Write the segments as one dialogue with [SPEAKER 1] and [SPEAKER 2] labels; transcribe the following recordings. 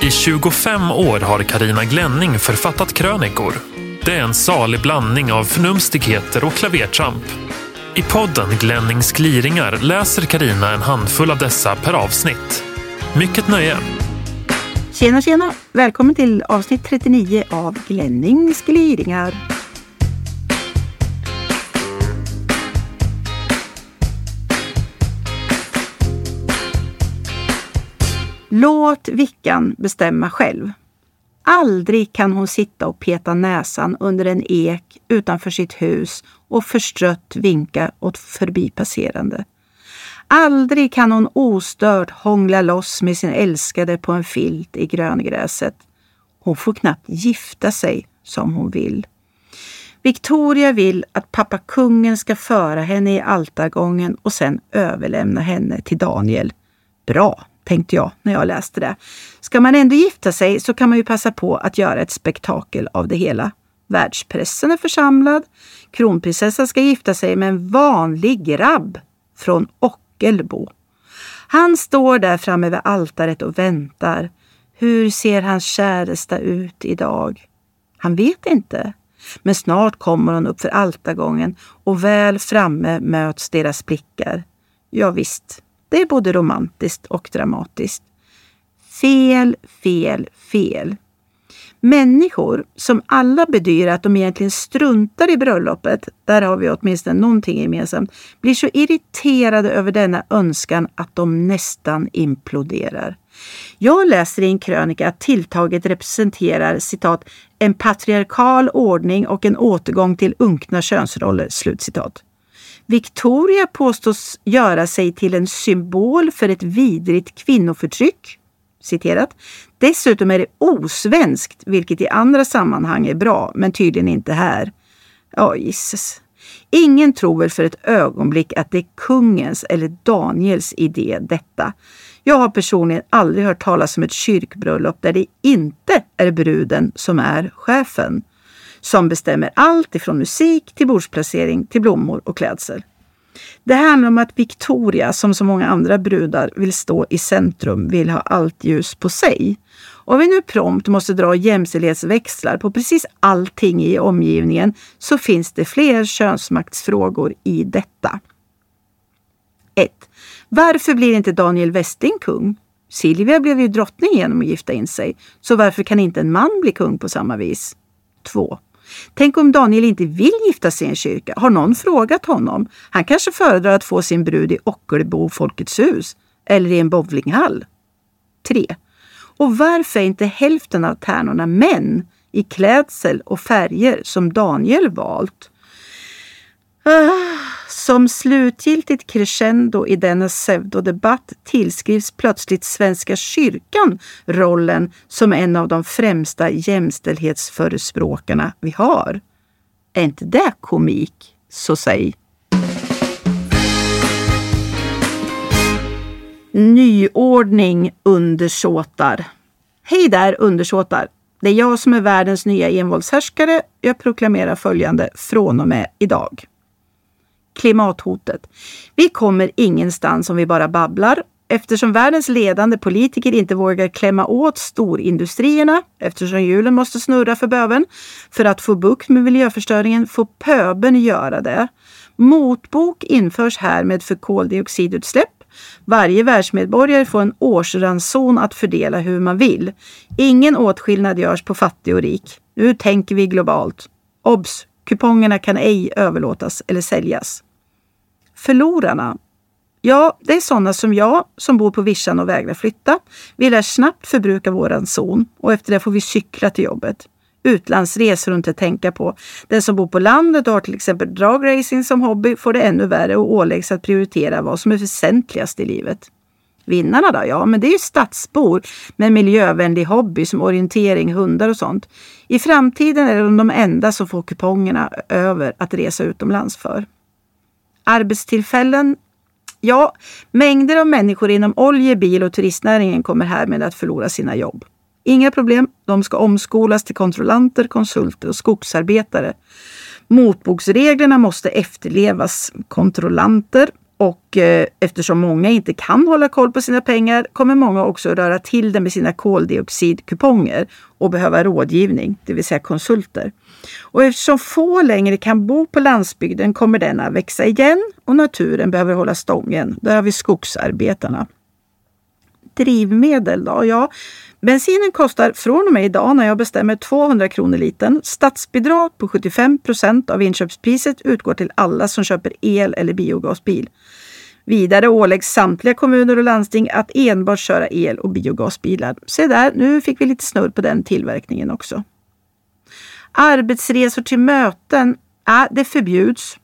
[SPEAKER 1] I 25 år har Karina Glänning författat krönikor. Det är en salig blandning av förnumstigheter och klavertramp. I podden Glennings gliringar läser Karina en handfull av dessa per avsnitt. Mycket nöje!
[SPEAKER 2] Tjena, tjena! Välkommen till avsnitt 39 av Glennings gliringar. Låt Vickan bestämma själv. Aldrig kan hon sitta och peta näsan under en ek utanför sitt hus och förstrött vinka åt förbipasserande. Aldrig kan hon ostört hångla loss med sin älskade på en filt i gröngräset. Hon får knappt gifta sig som hon vill. Victoria vill att pappa kungen ska föra henne i altargången och sen överlämna henne till Daniel. Bra, tänkte jag när jag läste det. Ska man ändå gifta sig så kan man ju passa på att göra ett spektakel av det hela. Världspressen är församlad. Kronprinsessan ska gifta sig med en vanlig grabb från Ockelbo. Han står där framme vid altaret och väntar. Hur ser hans käresta ut idag? Han vet inte. Men snart kommer hon upp för altargången och väl framme möts deras blickar. Ja, visst, det är både romantiskt och dramatiskt. Fel, fel, fel. Människor som alla bedyrar att de egentligen struntar i bröllopet, där har vi åtminstone någonting gemensamt, blir så irriterade över denna önskan att de nästan imploderar. Jag läser i en krönika att tilltaget representerar citat, en patriarkal ordning och en återgång till unkna könsroller. Slutcitat. Victoria påstås göra sig till en symbol för ett vidrigt kvinnoförtryck. Citerat. Dessutom är det osvenskt, vilket i andra sammanhang är bra, men tydligen inte här. Ja, gisses. Ingen tror väl för ett ögonblick att det är kungens eller Daniels idé detta. Jag har personligen aldrig hört talas om ett kyrkbröllop där det inte är bruden som är chefen som bestämmer allt ifrån musik till bordsplacering till blommor och klädsel. Det handlar om att Victoria, som så många andra brudar, vill stå i centrum, vill ha allt ljus på sig. Om vi nu prompt måste dra jämställdhetsväxlar på precis allting i omgivningen så finns det fler könsmaktsfrågor i detta. 1. Varför blir inte Daniel Westing kung? Silvia blev ju drottning genom att gifta in sig, så varför kan inte en man bli kung på samma vis? 2. Tänk om Daniel inte vill gifta sig i en kyrka? Har någon frågat honom? Han kanske föredrar att få sin brud i Ockelbo Folkets hus eller i en bowlinghall. 3. Och varför är inte hälften av tärnorna män i klädsel och färger som Daniel valt? Som slutgiltigt crescendo i denna pseudodebatt tillskrivs plötsligt Svenska kyrkan rollen som en av de främsta jämställdhetsförespråkarna vi har. Är inte det komik? Så säg. Nyordning undersåtar. Hej där undersåtar! Det är jag som är världens nya envåldshärskare. Jag proklamerar följande från och med idag klimathotet. Vi kommer ingenstans om vi bara babblar. Eftersom världens ledande politiker inte vågar klämma åt storindustrierna, eftersom hjulen måste snurra för böven, för att få bukt med miljöförstöringen får pöben göra det. Motbok införs härmed för koldioxidutsläpp. Varje världsmedborgare får en årsranson att fördela hur man vill. Ingen åtskillnad görs på fattig och rik. Nu tänker vi globalt. Obs! Kupongerna kan ej överlåtas eller säljas. Förlorarna? Ja, det är sådana som jag som bor på vischan och vägrar flytta. Vi lär snabbt förbruka våran zon och efter det får vi cykla till jobbet. Utlandsresor inte tänka på. Den som bor på landet och har till exempel dragracing som hobby får det ännu värre och åläggs att prioritera vad som är väsentligast i livet. Vinnarna då? Ja, men det är ju stadsbor med miljövänlig hobby som orientering, hundar och sånt. I framtiden är de de enda som får kupongerna över att resa utomlands för. Arbetstillfällen? Ja, mängder av människor inom olje-, bil och turistnäringen kommer härmed att förlora sina jobb. Inga problem, de ska omskolas till kontrollanter, konsulter och skogsarbetare. Motboksreglerna måste efterlevas. Kontrollanter Och eh, eftersom många inte kan hålla koll på sina pengar kommer många också röra till det med sina koldioxidkuponger och behöva rådgivning, det vill säga konsulter. Och eftersom få längre kan bo på landsbygden kommer den att växa igen och naturen behöver hålla stången. Där har vi skogsarbetarna. Drivmedel då? Ja, bensinen kostar från och med idag när jag bestämmer 200 kronor litern. Statsbidrag på 75 procent av inköpspriset utgår till alla som köper el eller biogasbil. Vidare åläggs samtliga kommuner och landsting att enbart köra el och biogasbilar. Se där, nu fick vi lite snurr på den tillverkningen också. Arbetsresor till möten, ja, det förbjuds.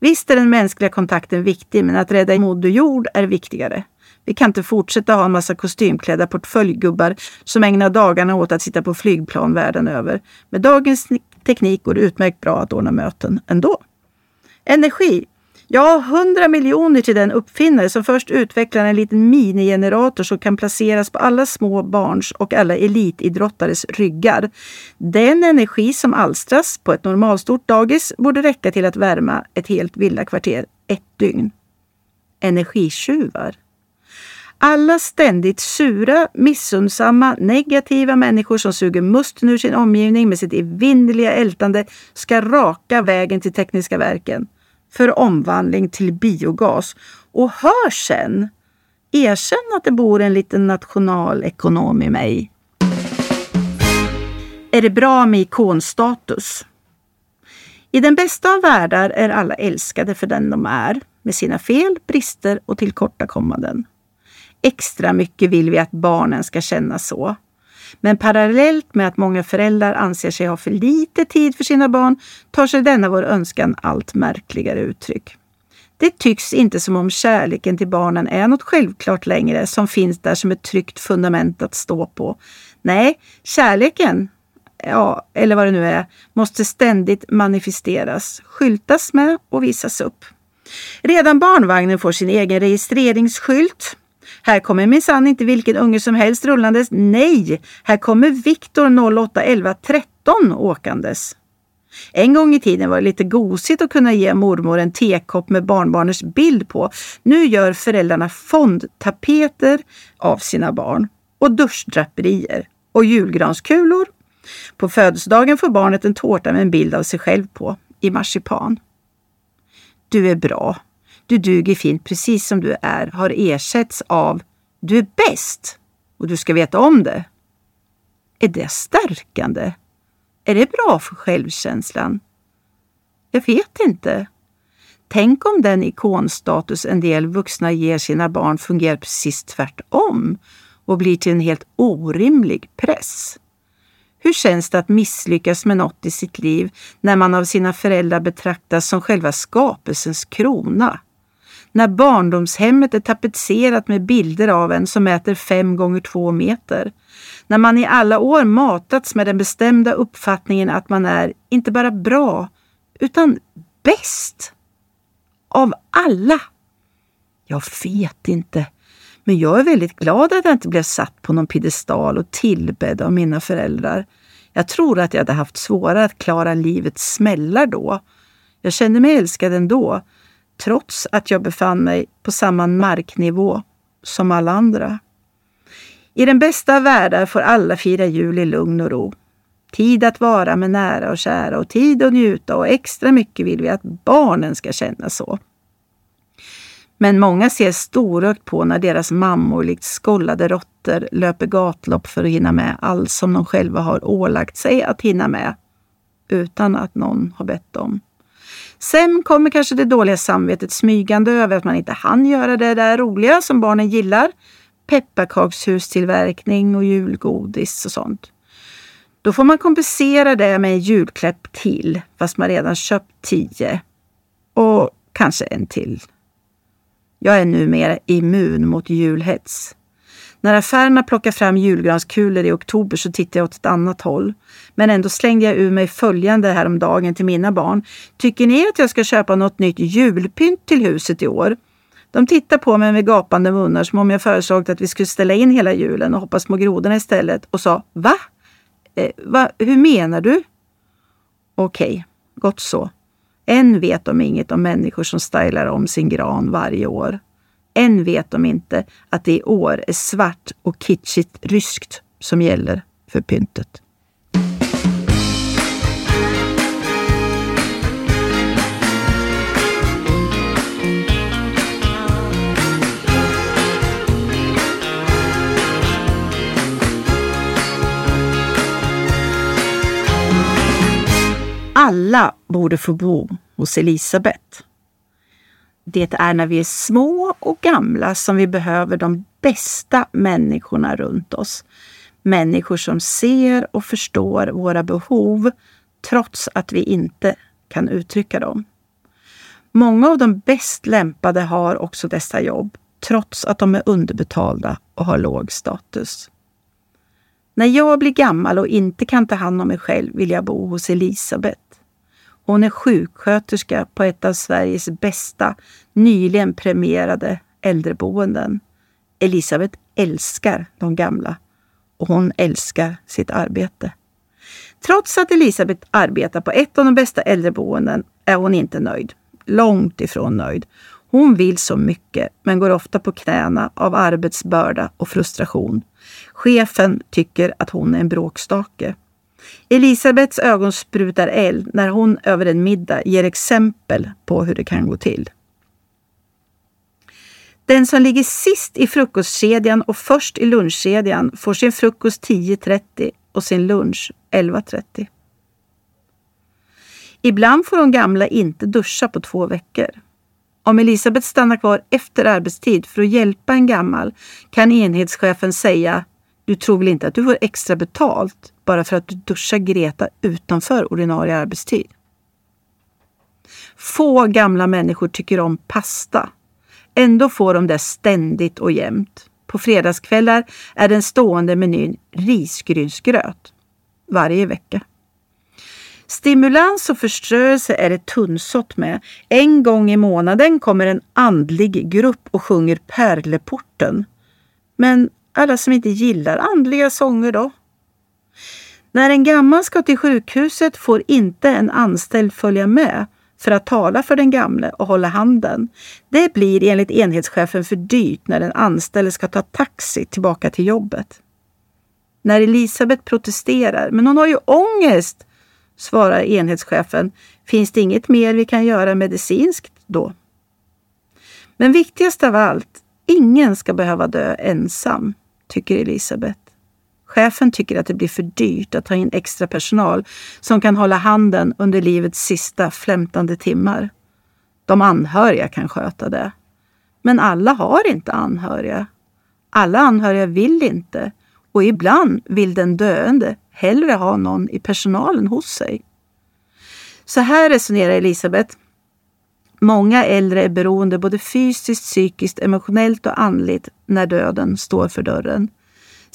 [SPEAKER 2] Visst är den mänskliga kontakten viktig, men att rädda Moder Jord är viktigare. Vi kan inte fortsätta ha en massa kostymklädda portföljgubbar som ägnar dagarna åt att sitta på flygplan världen över. Med dagens teknik går det utmärkt bra att ordna möten ändå. Energi. Ja, 100 miljoner till den uppfinnare som först utvecklar en liten minigenerator som kan placeras på alla små barns och alla elitidrottares ryggar. Den energi som alstras på ett normalstort dagis borde räcka till att värma ett helt villakvarter ett dygn. Energitjuvar. Alla ständigt sura, missundsamma, negativa människor som suger musten ur sin omgivning med sitt evinnerliga ältande ska raka vägen till Tekniska verken för omvandling till biogas. Och hör sen, erkänn att det bor en liten nationalekonom i mig. Är det bra med ikonstatus? I den bästa av världar är alla älskade för den de är, med sina fel, brister och tillkortakommanden. Extra mycket vill vi att barnen ska känna så. Men parallellt med att många föräldrar anser sig ha för lite tid för sina barn tar sig denna vår önskan allt märkligare uttryck. Det tycks inte som om kärleken till barnen är något självklart längre som finns där som ett tryggt fundament att stå på. Nej, kärleken, ja, eller vad det nu är, måste ständigt manifesteras, skyltas med och visas upp. Redan barnvagnen får sin egen registreringsskylt. Här kommer minsann inte vilken unge som helst rullandes. Nej, här kommer Viktor 0811 13 åkandes. En gång i tiden var det lite gosigt att kunna ge mormor en tekopp med barnbarnets bild på. Nu gör föräldrarna fondtapeter av sina barn och duschdraperier och julgranskulor. På födelsedagen får barnet en tårta med en bild av sig själv på, i marsipan. Du är bra, du duger fint precis som du är har ersätts av du är bäst och du ska veta om det. Är det stärkande? Är det bra för självkänslan? Jag vet inte. Tänk om den ikonstatus en del vuxna ger sina barn fungerar precis tvärtom och blir till en helt orimlig press. Hur känns det att misslyckas med något i sitt liv när man av sina föräldrar betraktas som själva skapelsens krona? När barndomshemmet är tapetserat med bilder av en som mäter fem gånger två meter. När man i alla år matats med den bestämda uppfattningen att man är inte bara bra, utan bäst. Av alla. Jag vet inte, men jag är väldigt glad att jag inte blev satt på någon piedestal och tillbedd av mina föräldrar. Jag tror att jag hade haft svårare att klara livets smällar då. Jag kände mig älskad ändå, trots att jag befann mig på samma marknivå som alla andra. I den bästa av världar får alla fira jul i lugn och ro. Tid att vara med nära och kära och tid att njuta och extra mycket vill vi att barnen ska känna så. Men många ser storögt på när deras mammor likt skollade råttor löper gatlopp för att hinna med allt som de själva har ålagt sig att hinna med utan att någon har bett dem. Sen kommer kanske det dåliga samvetet smygande över att man inte hann göra det där roliga som barnen gillar. Pepparkakshustillverkning och julgodis och sånt. Då får man kompensera det med en julklapp till, fast man redan köpt tio. Och kanske en till. Jag är numera immun mot julhets. När affärerna plockar fram julgranskulor i oktober så tittar jag åt ett annat håll. Men ändå slängde jag ur mig följande häromdagen till mina barn. Tycker ni att jag ska köpa något nytt julpynt till huset i år? De tittar på mig med gapande munnar som om jag föreslagit att vi skulle ställa in hela julen och hoppa små grodorna istället och sa Va? Eh, va? Hur menar du? Okej, okay, gott så. Än vet de inget om människor som stylar om sin gran varje år. Än vet de inte att det i år är svart och kitschigt ryskt som gäller för pyntet. Alla borde få bo hos Elisabet. Det är när vi är små och gamla som vi behöver de bästa människorna runt oss. Människor som ser och förstår våra behov trots att vi inte kan uttrycka dem. Många av de bäst lämpade har också dessa jobb, trots att de är underbetalda och har låg status. När jag blir gammal och inte kan ta hand om mig själv vill jag bo hos Elisabeth. Hon är sjuksköterska på ett av Sveriges bästa, nyligen premierade äldreboenden. Elisabeth älskar de gamla och hon älskar sitt arbete. Trots att Elisabeth arbetar på ett av de bästa äldreboenden är hon inte nöjd. Långt ifrån nöjd. Hon vill så mycket, men går ofta på knäna av arbetsbörda och frustration. Chefen tycker att hon är en bråkstake. Elisabeths ögon sprutar eld när hon över en middag ger exempel på hur det kan gå till. Den som ligger sist i frukostkedjan och först i lunchkedjan får sin frukost 10.30 och sin lunch 11.30. Ibland får de gamla inte duscha på två veckor. Om Elisabeth stannar kvar efter arbetstid för att hjälpa en gammal kan enhetschefen säga Du tror väl inte att du får extra betalt bara för att du duschar Greta utanför ordinarie arbetstid? Få gamla människor tycker om pasta. Ändå får de det ständigt och jämt. På fredagskvällar är den stående menyn risgrynsgröt varje vecka. Stimulans och förströelse är det tunnsått med. En gång i månaden kommer en andlig grupp och sjunger Pärleporten. Men alla som inte gillar andliga sånger då? När en gammal ska till sjukhuset får inte en anställd följa med för att tala för den gamle och hålla handen. Det blir enligt enhetschefen för dyrt när den anställde ska ta taxi tillbaka till jobbet. När Elisabeth protesterar, men hon har ju ångest, svarar enhetschefen. Finns det inget mer vi kan göra medicinskt då? Men viktigast av allt, ingen ska behöva dö ensam, tycker Elisabeth. Chefen tycker att det blir för dyrt att ta in extra personal som kan hålla handen under livets sista flämtande timmar. De anhöriga kan sköta det. Men alla har inte anhöriga. Alla anhöriga vill inte och ibland vill den döende hellre ha någon i personalen hos sig. Så här resonerar Elisabeth. Många äldre är beroende både fysiskt, psykiskt, emotionellt och andligt när döden står för dörren.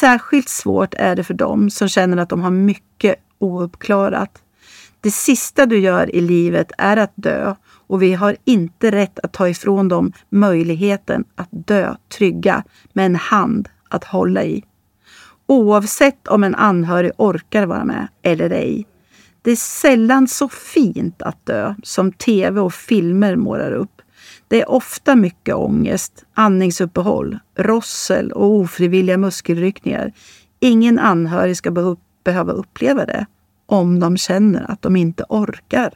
[SPEAKER 2] Särskilt svårt är det för dem som känner att de har mycket ouppklarat. Det sista du gör i livet är att dö och vi har inte rätt att ta ifrån dem möjligheten att dö trygga med en hand att hålla i. Oavsett om en anhörig orkar vara med eller ej. Det är sällan så fint att dö som tv och filmer målar upp. Det är ofta mycket ångest, andningsuppehåll, rossel och ofrivilliga muskelryckningar. Ingen anhörig ska behöva uppleva det om de känner att de inte orkar.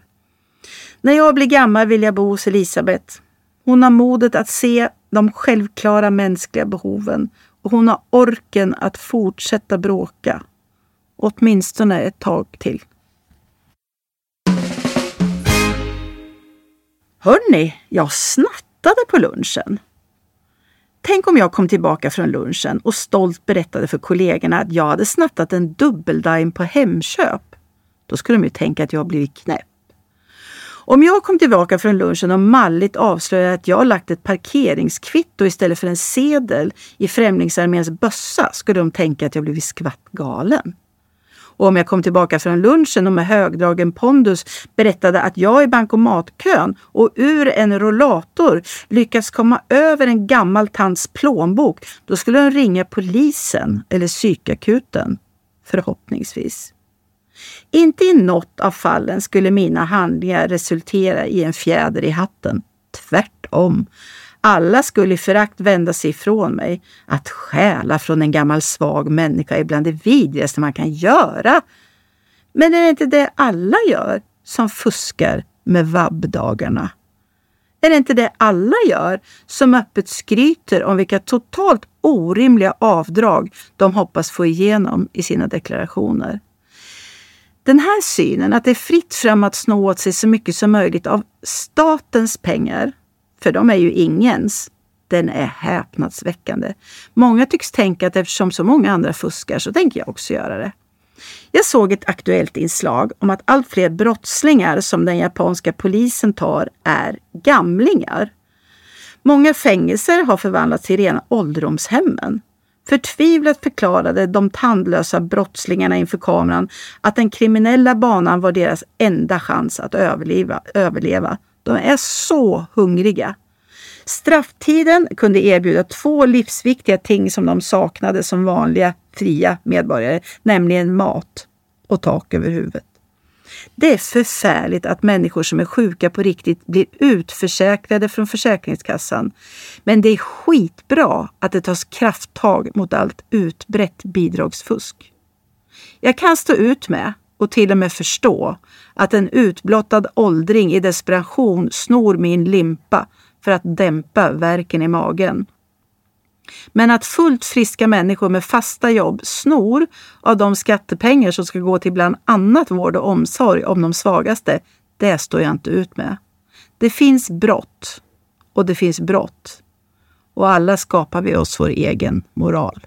[SPEAKER 2] När jag blir gammal vill jag bo hos Elisabeth. Hon har modet att se de självklara mänskliga behoven och hon har orken att fortsätta bråka. Åtminstone ett tag till. Hörni, jag snattade på lunchen. Tänk om jag kom tillbaka från lunchen och stolt berättade för kollegorna att jag hade snattat en dubbeldime på Hemköp. Då skulle de ju tänka att jag blivit knäpp. Om jag kom tillbaka från lunchen och malligt avslöjade att jag lagt ett parkeringskvitto istället för en sedel i Främlingsarméns bössa skulle de tänka att jag blivit skvatt galen. Och om jag kom tillbaka från lunchen och med högdragen pondus berättade att jag i bankomatkön och ur en rollator lyckats komma över en gammal tants plånbok, då skulle hon ringa polisen eller psykakuten. Förhoppningsvis. Inte i något av fallen skulle mina handlingar resultera i en fjäder i hatten. Tvärtom. Alla skulle i förakt vända sig ifrån mig. Att stjäla från en gammal svag människa är bland det vidrigaste man kan göra. Men är det inte det alla gör som fuskar med vabbdagarna? Är det inte det alla gör som öppet skryter om vilka totalt orimliga avdrag de hoppas få igenom i sina deklarationer? Den här synen att det är fritt fram att snå åt sig så mycket som möjligt av statens pengar, för de är ju ingens, den är häpnadsväckande. Många tycks tänka att eftersom så många andra fuskar så tänker jag också göra det. Jag såg ett aktuellt inslag om att allt fler brottslingar som den japanska polisen tar är gamlingar. Många fängelser har förvandlats till rena ålderdomshemmen. Förtvivlat förklarade de tandlösa brottslingarna inför kameran att den kriminella banan var deras enda chans att överleva. överleva. De är så hungriga. Strafftiden kunde erbjuda två livsviktiga ting som de saknade som vanliga fria medborgare, nämligen mat och tak över huvudet. Det är förfärligt att människor som är sjuka på riktigt blir utförsäkrade från Försäkringskassan. Men det är skitbra att det tas krafttag mot allt utbrett bidragsfusk. Jag kan stå ut med och till och med förstå att en utblottad åldring i desperation snor min limpa för att dämpa värken i magen. Men att fullt friska människor med fasta jobb snor av de skattepengar som ska gå till bland annat vård och omsorg om de svagaste, det står jag inte ut med. Det finns brott och det finns brott. Och alla skapar vi oss vår egen moral.